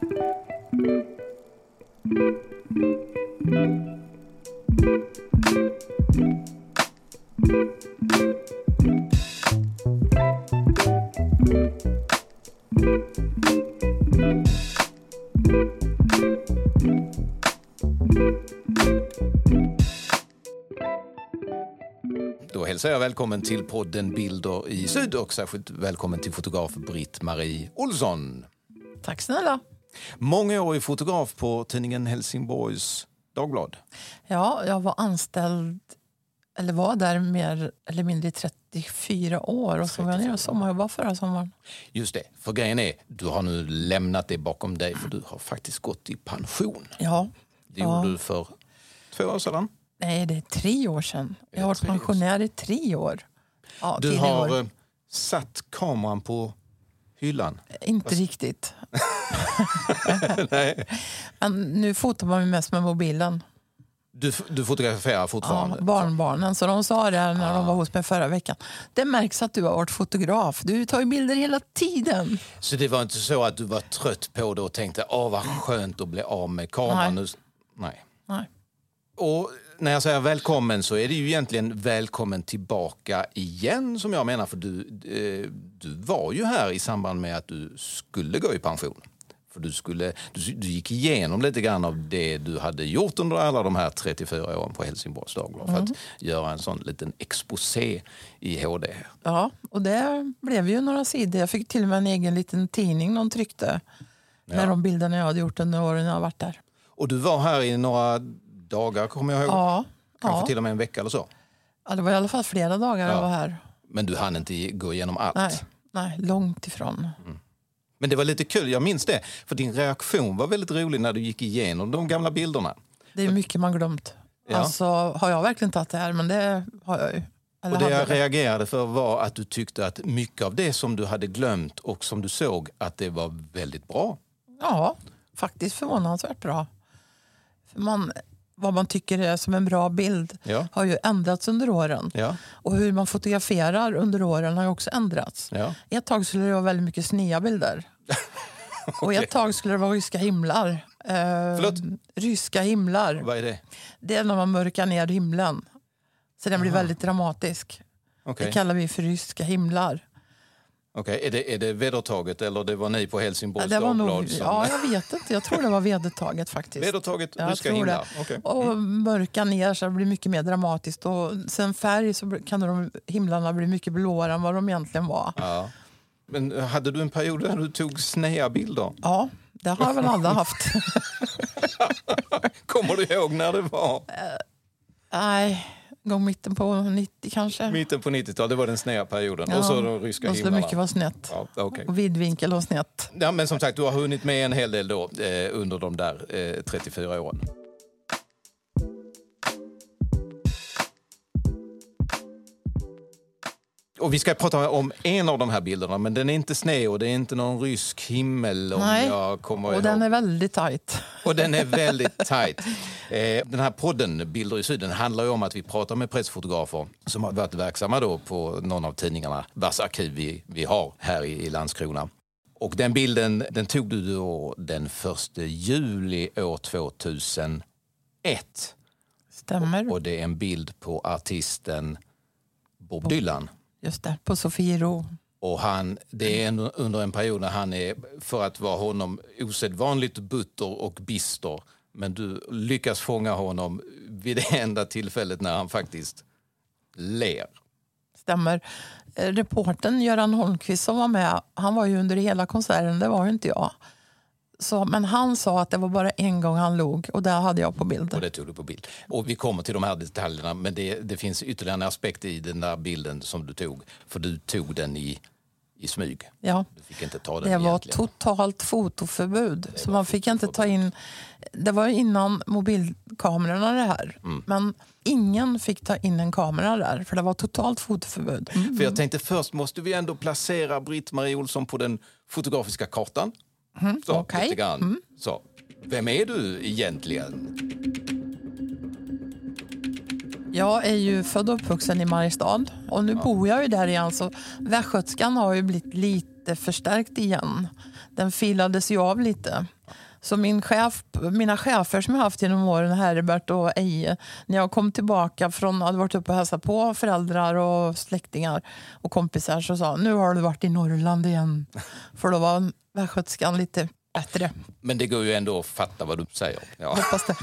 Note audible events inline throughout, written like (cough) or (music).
Då hälsar jag välkommen till podden Bilder i Syd och särskilt välkommen till fotograf Britt-Marie Olsson. Tack snälla. Mångårig fotograf på tidningen Helsingborgs Dagblad. Ja, jag var anställd, eller var där mer eller mindre i 34 år och så var jag nere och sommarjobbade förra sommaren. Just det, för grejen är, du har nu lämnat det bakom dig för du har faktiskt gått i pension. Ja. Det Ja. gjorde du för två år sedan. Nej, det är tre år sedan. Jag har varit pensionär i tre år. Ja, Du har år. eh, satt kameran på hyllan. Inte riktigt. (laughs) (laughs) Nej. Men nu fotar man ju mest med mobilen. Du, du fotograferar Ja, fortfarande? barnbarnen. Så de sa det när Ah. de var hos mig förra veckan. Det märks att du har varit fotograf. Du tar ju bilder hela tiden. Så det var inte så att du var trött på det och tänkte åh vad skönt att bli av med kameran? Nej. Nej. Nej. Och när jag säger välkommen så är det ju egentligen välkommen tillbaka igen som jag menar för du, eh, du var ju här i samband med att du skulle gå i pension. För du, skulle, du, du gick igenom lite grann av det du hade gjort under alla de här 34 åren på Helsingborgs Dagblad för att göra en sån liten exposé i HD. Ja, och det blev ju några sidor. Jag fick till och med en egen liten tidning de tryckte. Med de bilderna jag hade gjort under åren jag har varit där. Och du var här i några dagar kommer jag ihåg. Ja, Kanske ja. till och med en vecka eller så. ja, det var i alla fall flera dagar Ja. jag var här. Men du hann inte gå igenom allt. Nej, nej, långt ifrån. Men det var lite kul, jag minns det. För din reaktion var väldigt rolig när du gick igenom de gamla bilderna. Det är mycket man glömt. Ja. Alltså, har jag verkligen tagit det här? Men det har jag ju. Eller Och det jag det. reagerade för var att du tyckte att mycket av det som du hade glömt och som du såg att det var väldigt bra. Ja, faktiskt förvånansvärt bra. För man, vad man tycker är som en bra bild Ja. har ju ändrats under åren. Ja, Och hur man fotograferar under åren har också ändrats. ja. Ett tag skulle det vara väldigt mycket snea bilder. (laughs) Och ett tag skulle det vara ryska himlar. Eh, ryska himlar. Vad är det? Det är när man mörkar ner himlen. Så den blir väldigt dramatisk. Okej, Det kallar vi för ryska himlar. Okej, är, det, är det vedertaget eller det var ni på Helsingborgs det var nog, Dagblad som... ja, jag vet inte. Jag tror det var vedertaget faktiskt. Vedertaget Jag tror himlar? det. Okej. Och mörka ner så det blir mycket mer dramatiskt. Och sen färg så kan de, himlarna bli mycket blåare än vad de egentligen var. Ja. Men hade du en period där du tog snea bilder? Ja, det har väl alla haft. (laughs) Kommer du ihåg när det var? Nej, gång mitten på 90 kanske. Mitten på 90-talet, det var den snea perioden. Ja, och så de ryska himlarna. mycket vara snett. Ja, okej. Och vidvinkel och snett. Ja, men som sagt, du har hunnit med en hel del då, eh, under de där eh, 34 åren. Och vi ska prata om en av de här bilderna, men den är inte sned och det är inte någon rysk himmel om Nej, jag kommer Och ihåg. den är väldigt tajt. Och den är (laughs) väldigt tajt. Eh, den här podden Bilder i Syden handlar ju om att vi pratar med pressfotografer som har varit verksamma då på någon av tidningarna vars arkiv vi, vi har här i, i Landskrona. Och den bilden den tog du då den 1 juli år 2001. Stämmer. Och det är en bild på artisten Bob Dylan. Just det, på Sofiero. Och han, det är en, under en period när han är, för att vara honom, osedvanligt butter och bister. Men du lyckas fånga honom vid det enda tillfället när han faktiskt ler. Stämmer. Eh, Reporten Göran Holmqvist som var med, han var ju under hela konserten, det var inte jag. Så, men han sa att det var bara en gång han log och det hade jag på bild. Och det tog du på bild. Och vi kommer till de här detaljerna, men det, det finns ytterligare en aspekt i den där bilden som du tog. För du tog den i, i smyg. Ja. Du fick inte ta den Det var egentligen. totalt fotoförbud. Så man fick inte ta in... Det var innan mobilkamerorna det här. Mm. Men ingen fick ta in en kamera där för det var totalt fotoförbud. För jag tänkte först måste vi ändå placera Britt-Marie Olsson på den fotografiska kartan. Så, Mm, okej. Mm. lite grann. Så, vem är du egentligen? Jag är ju född och uppvuxen i Mariestad och nu bor jag ju där igen så västgötskan har ju blivit lite förstärkt igen. Den filades ju av lite. Så min chef, mina chefer som jag haft genom åren, Herbert och Eje, när jag kom tillbaka från, hade varit uppe och hälsat på föräldrar och släktingar och kompisar så sa nu har du varit i Norrland igen. (laughs) För då var västgötskan lite bättre. Men det går ju ändå att fatta vad du säger. Ja. Hoppas det.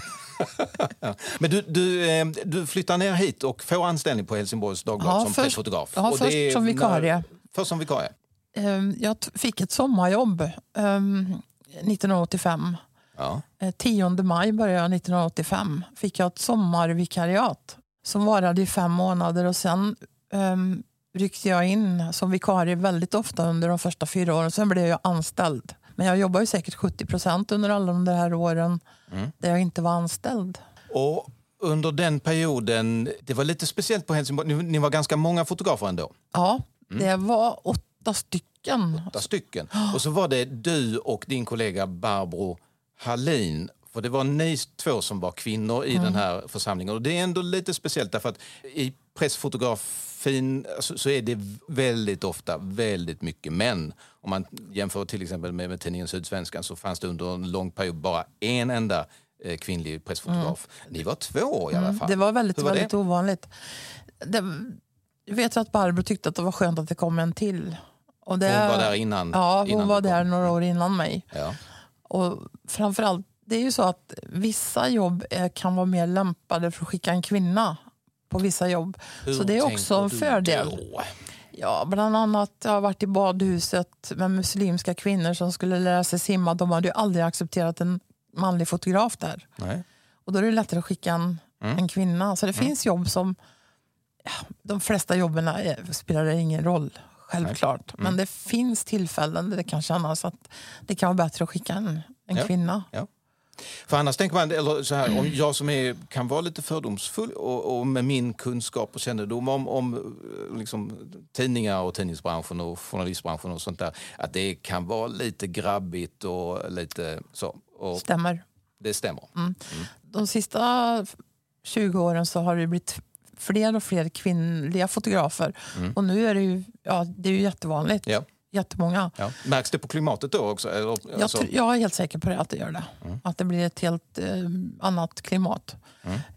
(laughs) Men du, du, eh, du flyttar ner hit och får anställning på Helsingborgs Dagblad Ja, som först- pressfotograf. ja, Och först som vikarie. När, först som vikarie. Ehm, Jag fick ett sommarjobb ehm, 1985. Ja. Eh, 10 maj började jag 1985. Fick jag ett sommarvikariat som varade i fem månader och sen um, ryckte jag in som vikarie väldigt ofta under de första fyra åren. Sen blev jag anställd. Men jag jobbade ju säkert 70 procent under alla de där åren där jag inte var anställd. Och under den perioden, det var lite speciellt på Helsingborg, ni, ni var ganska många fotografer ändå. Ja, det var åtta stycken. Åtta stycken. Och så var det du och din kollega Barbro Hallin. För det var ni två som var kvinnor i den här församlingen. Och det är ändå lite speciellt därför att i pressfotografin så, så är det väldigt ofta väldigt mycket män. Om man jämför till exempel med, med tidningen Sydsvenskan så fanns det under en lång period bara en enda eh, kvinnlig pressfotograf. Ni var två i alla fall. Det var väldigt, var väldigt det? ovanligt. Det, jag vet att Barbro tyckte att det var skönt att det kom en till. Och det, Hon var där innan- Ja, hon innan var där några år innan mig. Ja. Och framförallt, det är ju så att vissa jobb eh, kan vara mer lämpade för att skicka en kvinna på vissa jobb. Hur så det är också en fördel. då? Ja, bland annat jag har varit i badhuset med muslimska kvinnor som skulle lära sig simma. De hade ju aldrig accepterat en manlig fotograf där. Nej. Och då är det lättare att skicka en, Mm. en kvinna. Så det finns jobb som... Ja, de flesta jobben spelar det ingen roll, självklart. Mm. Men det finns tillfällen där det kan kännas att det kan vara bättre att skicka en, en Ja. kvinna. Ja. För annars tänker man, eller så här, om jag som är, kan vara lite fördomsfull och, och med min kunskap och kännedom om, om eh, liksom, tidningar och tidningsbranschen och journalistbranschen och sånt där, att det kan vara lite grabbigt och lite så. Och Stämmer. det stämmer. De sista 20 åren så har det blivit fler och fler kvinnliga fotografer. Och nu är det ju, ja, det är ju jättevanligt. Ja. Jättemånga. Ja. Märks det på klimatet då också? Eller, Jag, alltså, jag är helt säker på det, att det gör det. Att det blir ett helt eh, annat klimat.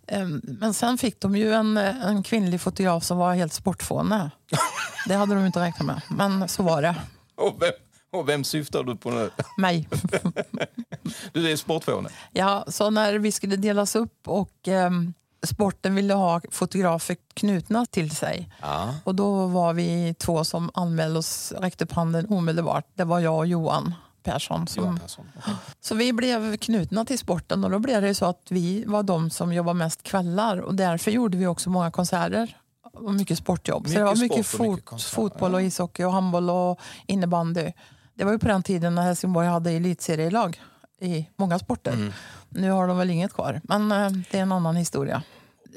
Eh, men sen fick de ju en, eh, en kvinnlig fotograf som var helt sportfåne. (laughs) det hade de inte räknat med, men så var det. och, vem, och vem syftar du på nu? (laughs) Mig. (laughs) Du är sportfåne. ja, så när vi skulle delas upp och ehm, sporten ville ha fotografer knutna till sig. Ja. Och då var vi två som anmälde oss, räckte upp handen omedelbart. Det var jag och Johan Persson. Som, Johan Persson. Okej. Så vi blev knutna till sporten och då blev det så att vi var de som jobbade mest kvällar och därför gjorde vi också många konserter och mycket sportjobb. så Mycket det var mycket, sport och mycket fot, fotboll och ishockey och handboll och innebandy. Det var ju på den tiden när Helsingborg hade elitserielag i många sporter. Mm. Nu har de väl inget kvar, men eh, det är en annan historia.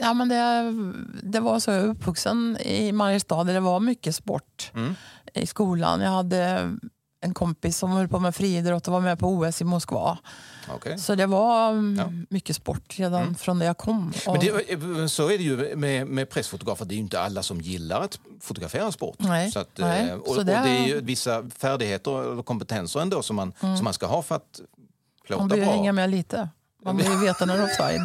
Ja, men det, det var så jag var uppvuxen i Mariestad där det var mycket sport Mm. i skolan. Jag hade en kompis som höll på med friidrott och var med på OS i Moskva. Okej. Så det var mm, Ja. Mm. mycket sport redan från när jag kom. Men det, så är det ju med, med pressfotografer. Det är ju inte alla som gillar att fotografera sport. Nej, Så, att, nej. eh, och, Så och det det är- ju vissa färdigheter och kompetenser ändå som man, som man ska ha för att plåta man behöver bra. hänga med lite. Man behöver (laughs) veta när det är offside.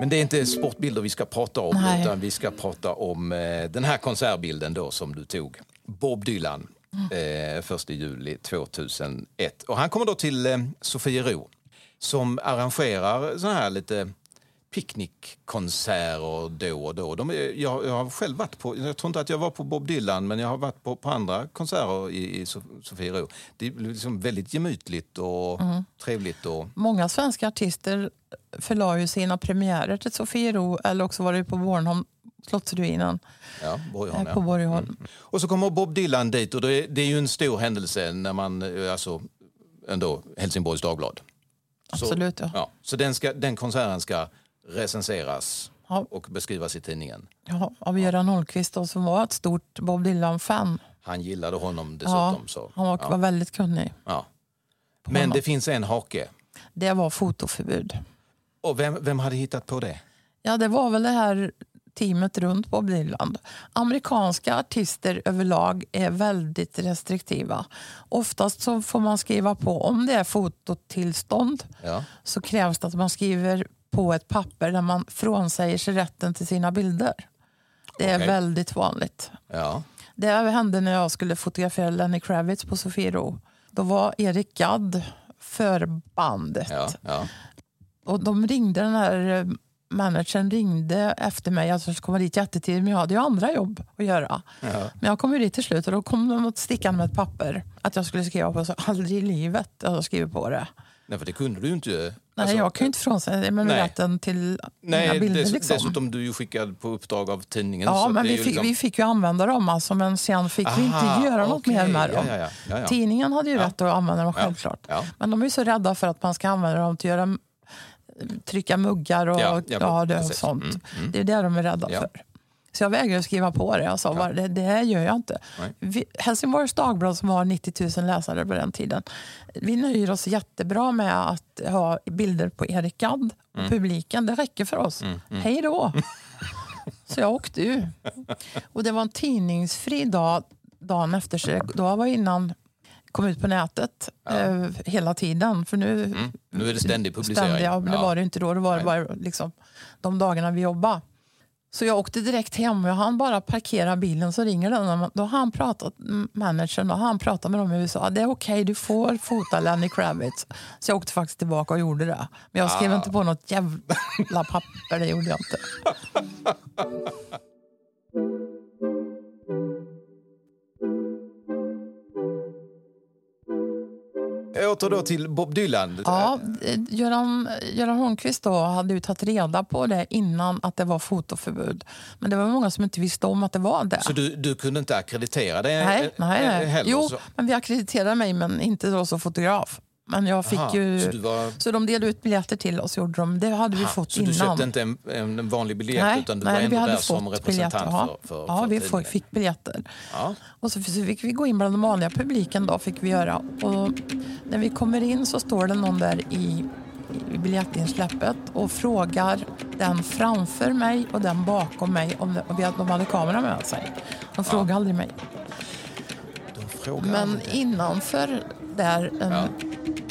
Men det är inte sportbilder vi ska prata om Nej. utan vi ska prata om eh, den här konsertbilden då som du tog. Bob Dylan, eh, 1 juli 2001. Och han kommer då till eh, Sofiero som arrangerar såna här lite picknickkonserter då och då. De är, jag, jag har själv varit på, jag tror inte att jag var på Bob Dylan, men jag har varit på, på andra konserter i, i So- Sofiero. Det är liksom väldigt gemytligt och trevligt. Och, Många svenska artister förlade ju sina premiärer till Sofiero eller också var det på Bornholm, Slottsruinen ja, Borgholm, eh, ja. på Borgholm. Och så kommer Bob Dylan dit och det är, det är ju en stor händelse när man, eh, alltså ändå Helsingborgs Dagblad. Absolut, Så, ja. ja, så den, ska, den konserten ska recenseras Ja. och beskrivas i tidningen. Ja, av Göran Holmqvist då, som var ett stort Bob Dylan-fan. Han gillade honom dessutom. så, han var, ja, var väldigt kunnig. ja. Men honom. det finns en hake. Det var fotoförbud. Och vem, vem hade hittat på det? Ja, det var väl det här teamet runt Bob Dylan. Amerikanska artister överlag är väldigt restriktiva. Oftast så får man skriva på, om det är fototillstånd Ja. så krävs det att man skriver på ett papper där man frånsäger sig rätten till sina bilder. Det är Okej. väldigt vanligt. Ja. Det hände när jag skulle fotografera Lenny Kravitz på Sofiero. Då var Erik Gadd för bandet. Ja. Ja. Och de ringde, den här eh, managern ringde efter mig jag skulle komma dit jättetidigt men jag hade ju andra jobb att göra. Ja. Men jag kom ju dit till slut och då kom de att sticka med ett papper att jag skulle skriva på. Så aldrig i livet att jag skriver på det. Nej, för det kunde du ju inte. Nej, Alltså, jag kan ju inte frånsäga mig rätten till mina Nej, bilder. dess, liksom. dessutom du är ju skickad på uppdrag av tidningen. Ja, men vi fick, liksom- vi fick ju använda dem alltså, men sen fick vi Aha, inte göra något mer med dem. Ja, ja, ja. Tidningen hade ju rätt att använda dem självklart. Men de är ju så rädda för att man ska använda dem till att göra, trycka muggar och Ja, ja, ja, det, och sånt. Mm, mm. Det är det de är rädda Ja. för. Så jag vägrade skriva på det. Jag sa bara, det, det här gör jag inte. Vi, Helsingborgs Dagblad som har 90 000 läsare på den tiden. Vi nöjer oss jättebra med att ha bilder på Erik Gadd och Mm. publiken. Det räcker för oss. Hej då! (laughs) Så jag åkte ju. Och det var en tidningsfri dag dagen efter. Så då var innan kom ut på nätet eh, hela tiden. För nu, Mm. Nu är det ständig publicering. Ständiga, men det Ja. var det inte då. Det var Nej. bara liksom, de dagarna vi jobbade. Så jag åkte direkt hem och jag hann bara parkera bilen så ringer den. Då har han pratat, managern, och han pratat med dem i USA. Det är okej, du får fota Lenny Kravitz. Så jag åkte faktiskt tillbaka och gjorde det. Men jag skrev Ah. inte på något jävla papper, det gjorde jag inte. (laughs) åter då till Bob Dylan. Ja, Göran, Göran Holmqvist då hade ju tagit reda på det innan att det var fotoförbud. Men det var många som inte visste om att det var det. Så du, du kunde inte akkreditera det Nej, nej, nej. heller? Jo, så. men vi ackrediterade mig, men inte då som fotograf. Men jag fick Aha, ju... så Så, du var- de delade ut biljetter till oss. Gjorde de. Det hade vi Aha, fått så du innan. köpte inte en, en vanlig biljett nej, utan du nej, var vi ändå hade där som fått representant biljetter. Ja, för, för, ja för vi tidningen? fick, biljetter. Ja. Och så fick vi gå in bland den vanliga publiken. Då, fick vi göra. Och när vi kommer in så står det någon där i, i biljettinsläppet och frågar den framför mig och den bakom mig om de, vi- hade kamera med sig. De frågade aldrig mig. Men aldrig. innanför där, en Ja.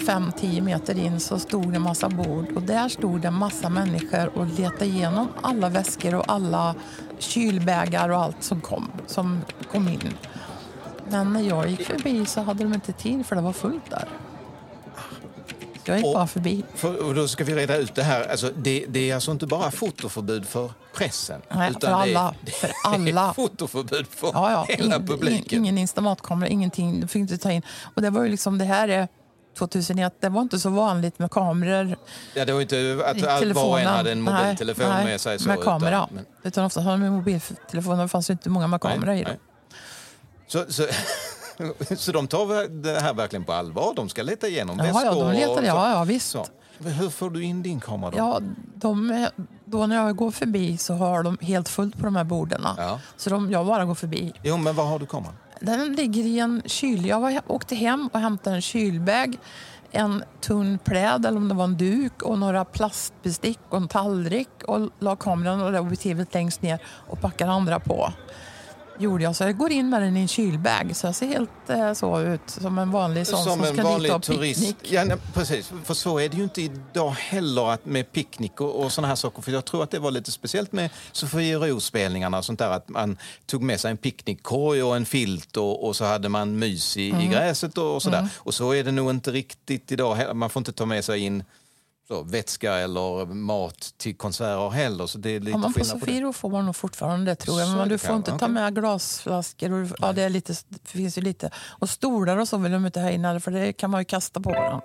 Fem, tio meter in, så stod det en massa bord. Och där stod det en massa människor och letade igenom alla väskor och alla kylbägar och allt som kom, som kom in. Men när jag gick förbi så hade de inte tid för det var fullt där. Så jag gick Och- bara förbi. För, och då ska vi reda ut det här. Alltså, det, det är alltså inte bara fotoförbud för pressen. Nej, utan för alla. (laughs) Det För alla. fotoförbud för Ja, ja. hela publiken. ingen instamatkamera, ingenting. Du fick inte ta in. Och det var ju liksom, det här är 2001, det var inte så vanligt med kameror Ja, det var inte att all, var och en hade en mobiltelefon nej, med sig. Så, med kamera. Utan, men, Utan ofta hade de en mobiltelefon, det fanns ju inte många med kamera i dem. Så, så, (laughs) så de tar det här verkligen på allvar? De ska leta igenom Ja, väskor? ja, de letar, ja, ja visst. Så. Hur får du in din kamera då? Ja, de, då när jag går förbi så har de helt fullt på de här borden. Ja. Så de, jag bara går förbi. Jo, men var har du kameran? Den ligger i en kyl. Jag var, åkte hem och hämtade en kylbag, en tunn pläd eller om det var en duk och några plastbestick och en tallrik och la kameran och det objektivet längst ner och packade andra på. Gjorde jag. Så jag går in med den i en kylbag så jag ser helt eh, så ut som en vanlig sån som, Som en ska dit och vanlig turist. picknick. Ja, nej, precis. För så är det ju inte idag heller att med picknick och, och såna här saker. För jag tror att det var lite speciellt med Sofiero-spelningarna och sånt där. Att man tog med sig en picknickkorg och en filt och, och så hade man mys i, Mm. i gräset och, och sådär. Och så är det nog inte riktigt idag. heller. Man får inte ta med sig in så, vätska eller mat till konserter heller. Så det är lite Ja, men på. Sofiero får man nog fortfarande det tror jag. Så Men du får inte ta med glasflaskor. Och, ja, det, är lite, det finns ju lite. Och stolar och så vill de inte ha in för det kan man ju kasta på varandra.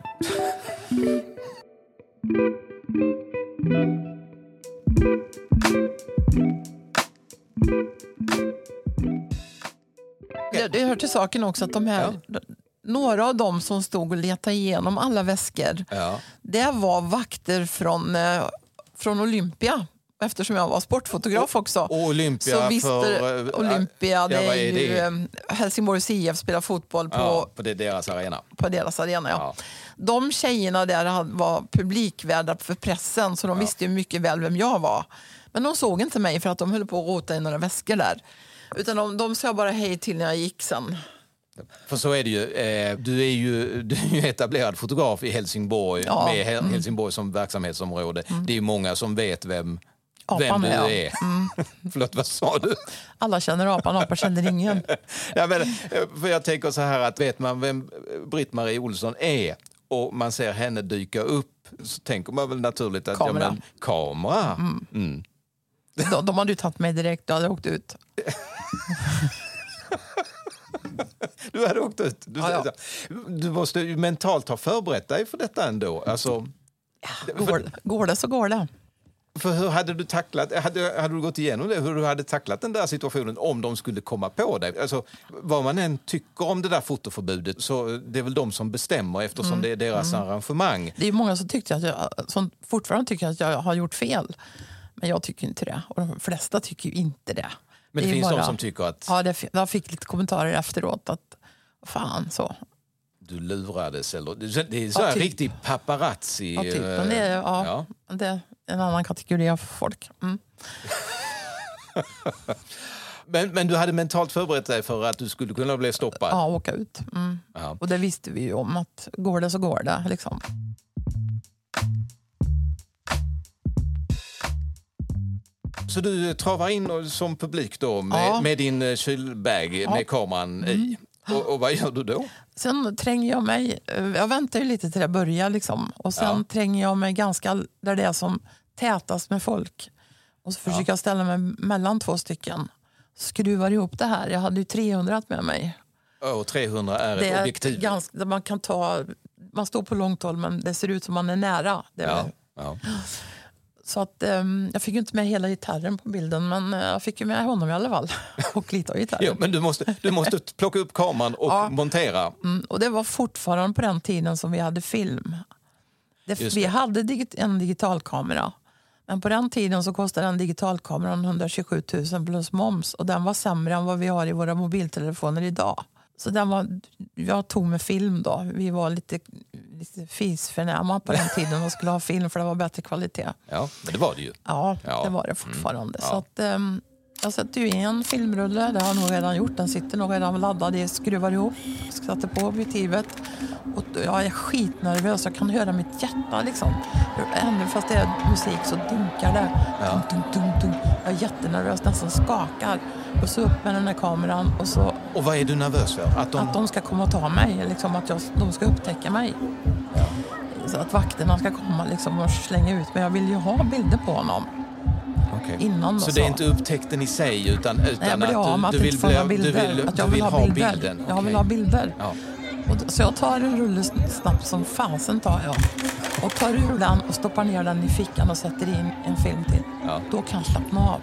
Det, det hör till saken också att de här, några av dem som stod och letade igenom alla väskor Ja. Det var vakter från, eh, från Olympia. eftersom jag var sportfotograf också. Olympia så visste för... eh, Olympia, det ja, är, ju det? eh, Helsingborgs IF spelar fotboll på, Ja, på deras arena. på deras arena. Ja. Ja. De tjejerna där var publikvärdar för pressen så de visste ju mycket väl vem jag var. Men de såg inte mig för att de höll på att rota i några väskor där. Utan de, de sa bara hej till när jag gick sen. För så är det ju. Eh, du, är ju (laughs) du är ju etablerad fotograf i Helsingborg Ja. Mm. med Hel- Helsingborg som verksamhetsområde. Det är många som vet vem, vem du är är. (laughs) Förlåt, vad sa du? Alla känner apan, apan känner ingen. (laughs) Ja, men, eh, för jag tänker så här att vet man vem Britt-Marie Olsson är och man ser henne dyka upp så tänker man väl naturligt att Kamera. Ja, men, kamera. Mm. De, de hade ju tagit mig direkt, då hade jag åkt ut. Du hade åkt ut. Du, Ja, ja. du måste ju mentalt ha förberett dig för detta ändå. Alltså, Går, går det så går det. För hur hade du tacklat, hade, hade du gått igenom det, hur du hade tacklat den där situationen om de skulle komma på dig? Alltså, vad man än tycker om det där fotoförbudet så det är väl de som bestämmer eftersom Mm. det är deras arrangemang. Det är många som, tyckte att jag, som fortfarande tycker att jag har gjort fel. Men jag tycker inte det. Och de flesta tycker inte det. Men det, finns bara- de som tycker att Ja, det, jag fick lite kommentarer efteråt att fan så. du lurades. Eller, det är så Ja, typ. riktig paparazzi. Ja, typ. eh, Men det, är, ja, ja. det är en annan kategori av folk. Mm. (laughs) Men, men du hade mentalt förberett dig för att du skulle kunna bli stoppad? Ja, åka ut. Mm. Och det visste vi ju om att går det så går det. Liksom. Så du travar in som publik då med, Ja. med din eh, kylbag Ja. Mm. med kameran i? Och, och vad gör du då? Sen tränger jag mig, eh, jag väntar lite till det börjar liksom. Och sen Ja. tränger jag mig ganska där det är som tätast med folk. Och så försöker jag ställa mig mellan två stycken. Skruvar ihop det här. Jag hade ju 300 med mig. Och 300 är Det ett är objektiv. ganska, där man kan ta, man står på långt håll men det ser ut som man är nära. Det är Ja, ja. Så att, ehm, jag fick ju inte med hela gitarren på bilden men eh, jag fick ju med honom i alla fall. (laughs) Och lite av gitarren. Jo, men du måste, du måste (laughs) plocka upp kameran och Ja. montera. Mm, och det var fortfarande på den tiden som vi hade film. Det, Just vi det. hade digit, en digitalkamera. Men på den tiden så kostade den digitalkameran 127 000 plus moms. Och den var sämre än vad vi har i våra mobiltelefoner idag. Så den var, jag tog med film då. Vi var lite, lite fisförnäma på den (laughs) tiden och skulle ha film för det var bättre kvalitet. Ja, men det var det ju. Ja, Ja. det var det fortfarande. Ja. Så att, ehm, jag sätter ju i en filmrulle, det har jag nog redan gjort. Den sitter nog redan laddad, jag skruvar ihop, sätter på objektivet. Och jag är skitnervös, jag kan höra mitt hjärta liksom. Även fast det är musik så dunkar det. Ja. Dunk, dunk, dunk. Jag är jättenervös, nästan skakar. Och så upp med den här kameran och så Och vad är du nervös för? Att de... att de ska komma och ta mig, liksom att jag, de ska upptäcka mig. Så att vakterna ska komma liksom och slänga ut mig. Jag vill ju ha bilder på honom. Okej. innan då, Så det är så. inte upptäckten i sig utan, utan Nej, jag att du, att du vill, bli, du bilder. vill, att jag vill ha bilden? bilden. Jag Okej. vill ha bilder. Ja. Och så jag tar en rulle snabbt som fasen tar jag. Och tar ur den och stoppar ner den i fickan och sätter in en film till. Ja. Då kan jag slappna av.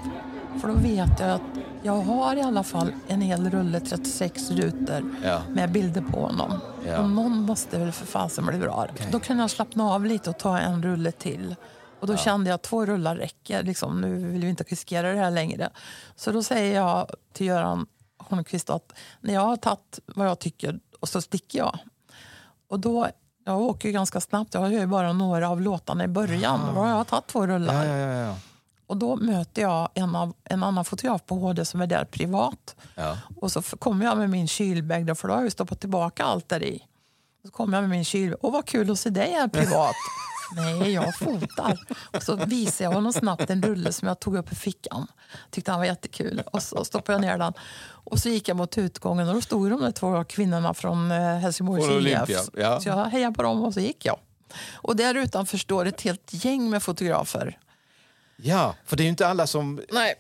För då vet jag att jag har i alla fall en hel rulle 36 rutor Ja. med bilder på honom. Ja. Och någon måste väl för fasen bli bra. Då kan jag slappna av lite och ta en rulle till. Och då kände jag att två rullar räcker. Liksom, nu vill vi inte riskera det här längre. Så då säger jag till Göran Holmqvist att när jag har tagit vad jag tycker och så sticker jag. Och då, jag åker ju ganska snabbt, jag hör ju bara några av låtarna i början. Då har jag tagit två rullar. Ja, ja, ja, ja. Och då möter jag en, av, en annan fotograf på HD som är där privat. Ja. Och så kommer jag med min kylbag, där, för då har jag ju stoppat tillbaka allt där i. Så kommer jag med min kylbag. Åh, vad kul att se dig här privat. (laughs) Nej, jag fotar. Och så visar jag honom snabbt en rulle som jag tog upp i fickan. Tyckte han var jättekul. Och så stoppade jag ner den. Och så gick jag mot utgången och då stod de där två kvinnorna från eh, Helsingborgs IF. Ja. Så jag hejade på dem och så gick jag. Och där utanför står ett helt gäng med fotografer. ja, för det är ju inte alla som Nej.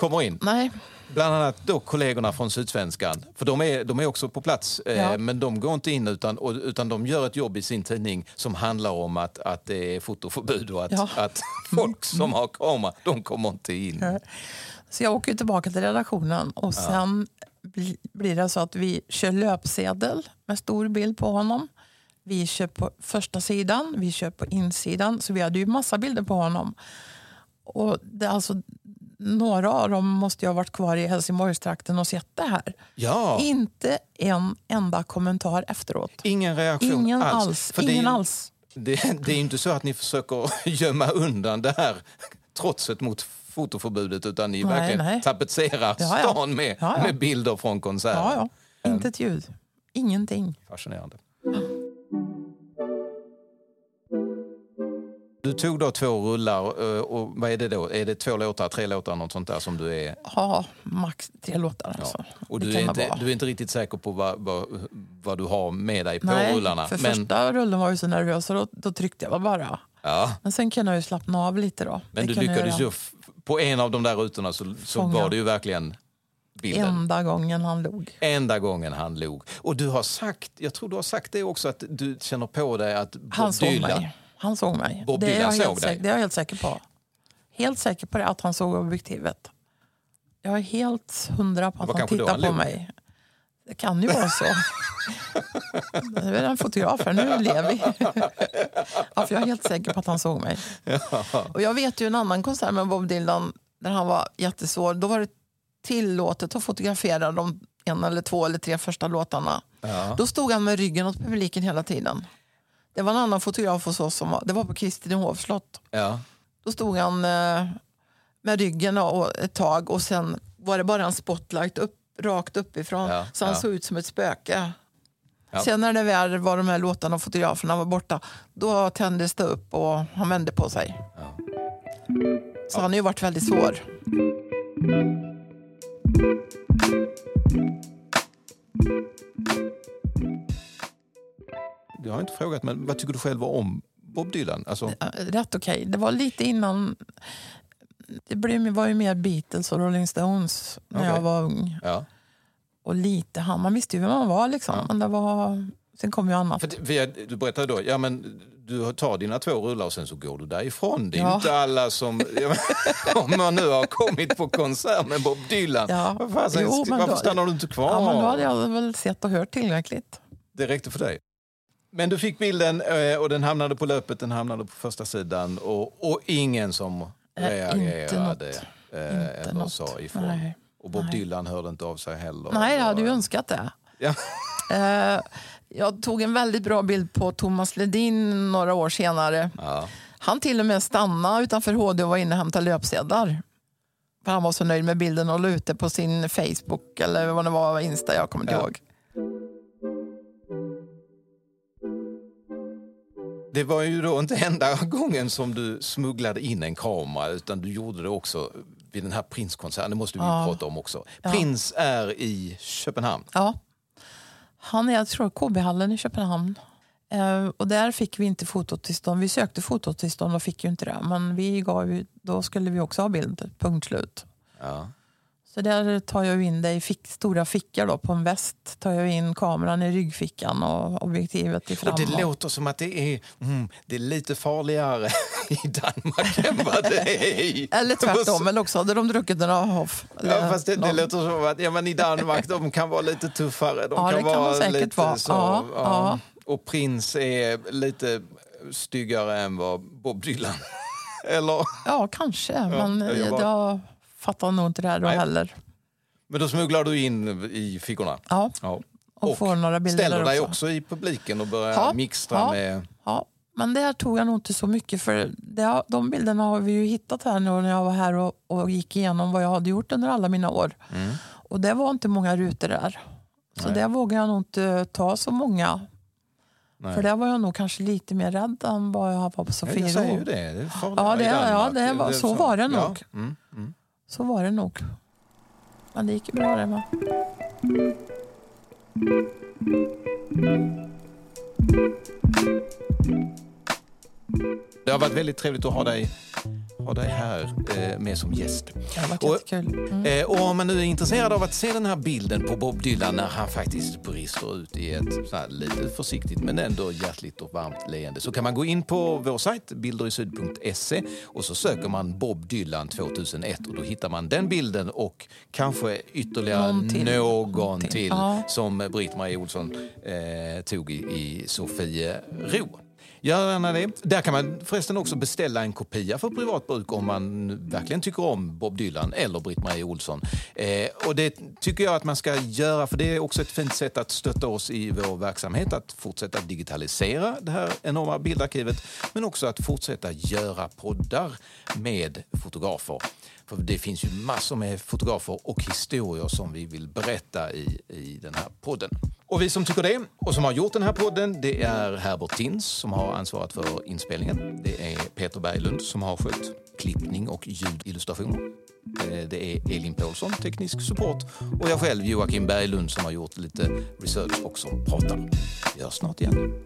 Kommer in. Nej, Bland annat då kollegorna från Sydsvenskan. För de är, de är också på plats, eh, Ja. men de går inte in utan, utan de gör ett jobb i sin tidning som handlar om att, att det är fotoförbud och att, Ja. att folk som har kamera, de kommer inte in. Så jag åker tillbaka till redaktionen och sen bli, blir det så att vi kör löpsedel med stor bild på honom. Vi kör på första sidan, vi kör på insidan, så vi hade ju massa bilder på honom. Och det, alltså, några av dem måste ju ha varit kvar i Helsingborgstrakten och sett det här. Ja, Inte en enda kommentar efteråt. ingen reaktion Ingen alls. alls. För det är Ingen ju- alls. Det, det är ju inte så att ni försöker (laughs) gömma undan det här trotset mot fotoförbudet utan ni Nej, verkligen nej. tapetserar Ja, ja. stan med, Ja, ja. med bilder från konserten. Ja, ja. Inte ett ljud. Ingenting. Fascinerande. Du tog då två rullar eh, och vad är det då? Är det två låtar, tre låtar, något sånt där som du är... Ja, max tre låtar alltså. Och Det du är, inte, du är inte riktigt säker på vad, vad, vad du har med dig på Nej, rullarna? för men, första rullen var jag så nervös så då, då tryckte jag bara. ja, Men sen kunde jag ju slappna av lite då. men Det du lyckades ju, på en av de där rutorna så, så var det ju verkligen bilden. Enda gången han log. Enda gången han log. Och du har sagt, jag tror du har sagt det också, att du känner på dig att Han såg mig. Han såg mig. Bob det, är jag såg dig? säker, det är jag helt säker på. Helt säker på det, att han såg objektivet. Jag är helt hundra på att han tittar han på log. mig. Det kan ju vara så. (laughs) Nu är en fotograf här, nu lever vi. (laughs) ja, för jag är helt säker på att han såg mig. Och jag vet ju en annan konsert med Bob Dylan när han var jättesvår. Då var det tillåtet att fotografera de en eller två eller tre första låtarna. Ja. Då stod han med ryggen åt publiken hela tiden. Det var en annan fotograf hos oss, som var, det var på Kristinehovs slott. Ja. Då stod han eh, med ryggen och ett tag och sen var det bara en spotlight upp, rakt uppifrån. Ja, så han ja. såg ut som ett spöke. Ja. Sen när det väl var de här låtarna och fotograferna var borta, då tändes det upp och han vände på sig. Ja. Så han har ju varit väldigt svår. Jag har inte frågat, men vad tycker du själv om Bob Dylan? Alltså, Rätt okej. Det var lite innan... Det var ju mer Beatles och Rolling Stones när Okej. jag var ung. ja. Och lite han. Man visste ju vem man var liksom. Ja. Men det var... Sen kom ju annat. För, det- för jag, du berättade då, ja men du tar dina två rullar och sen så går du därifrån. Det är Ja. inte alla som, ja, (laughs) om man nu har kommit på konsert med Bob Dylan, Ja. fasen, Jo, varför då- stannar du inte kvar? Ja, men då hade jag väl sett och hört tillräckligt. Det räckte för dig. Men du fick bilden eh, och den hamnade på löpet, den hamnade på första sidan och, och ingen som Eh, reagerade något. eh, eller något. sa ifrån. Nej. Och Bob Nej. Dylan hörde inte av sig heller. Nej, jag hade ju Och- önskat det. (laughs) Ja. Eh, jag tog en väldigt bra bild på Thomas Ledin några år senare. Ja. Han till och med stannade utanför HD och var inne och hämtade löpsedlar. För han var så nöjd med bilden och la ut det på sin Facebook eller vad det var, Insta, jag kommer inte Ja. ihåg. Det var ju då inte enda (laughs) gången som du smugglade in en kamera utan du gjorde det också vid den här Prince-konserten. Det måste vi Ja. prata om också. Ja. Är i Köpenhamn. Ja. Han är, jag tror, KB-hallen i Köpenhamn. Eh, och där fick vi inte fototillstånd. Vi sökte fototillstånd och fick ju inte det. Men vi gav, då skulle vi också ha bild, punkt slut. Ja. Så där tar jag in det i fick, stora fickor då, på en väst. Tar jag in kameran i ryggfickan och objektivet i fram. Och det låter som att det är, mm, det är lite farligare (laughs) i Danmark än vad det är i... Eller (laughs) tvärtom, eller också hade de druckit några Hoff. Ja, fast det, det låter som att ja, men i Danmark de kan vara lite tuffare. De Ja, kan det kan vara de säkert vara. Så, Ja, ja. Och Prins är lite styggare än vad Bob Dylan (laughs) Eller? Ja, kanske. men jag jag, jobbar. Fattar nog inte det här då Nej. heller. Men då smugglar du in i fickorna? Ja, Ja. och, får några bilder ställer dig också. också i publiken och börjar Ja, mixtra ja. med... Ja, men det här tog jag nog inte så mycket för. Det, de bilderna har vi ju hittat här nu när jag var här och, och gick igenom vad jag hade gjort under alla mina år. Mm. Och det var inte många rutor där. Så Nej. där vågar jag nog inte ta så många. Nej. För där var jag nog kanske lite mer rädd än vad jag var på Ja, Sofiero. jag säger ju det. Ja, det- ja, det var- så var det nog. Ja. Mm, mm. Så var det nog. Men det gick ju bra det med. Det har varit väldigt trevligt att ha dig, ha dig här eh, med som gäst. Det Och-. Mm. Eh, och om man nu är intresserad av att se den här bilden på Bob Dylan när han faktiskt brister ut i ett så här lite försiktigt men ändå hjärtligt och varmt leende så kan man gå in på vår sajt bilderisyd.se och så söker man Bob Dylan 2001 och då hittar man den bilden och kanske ytterligare Någon till. någon Någonting. till Ja. som Britt-Marie Olsson eh, tog i, i Sofiero. Gör gärna det. Där kan man förresten också beställa en kopia för privat bruk om man verkligen tycker om Bob Dylan eller Britt-Marie Olsson. Eh, och det tycker jag att man ska göra för det är också ett fint sätt att stötta oss i vår verksamhet att fortsätta digitalisera det här enorma bildarkivet men också att fortsätta göra poddar med fotografer. För det finns ju massor med fotografer och historier som vi vill berätta i, i den här podden. Och vi som tycker det och som har gjort den här podden det är Herbert Tins som har ansvarat för inspelningen. Det är Peter Berglund som har skött klippning och ljudillustrationer. Eh, det är Elin Paulsson, teknisk support och jag själv Joakim Berglund som har gjort lite research och som pratar. Vi hörs snart igen.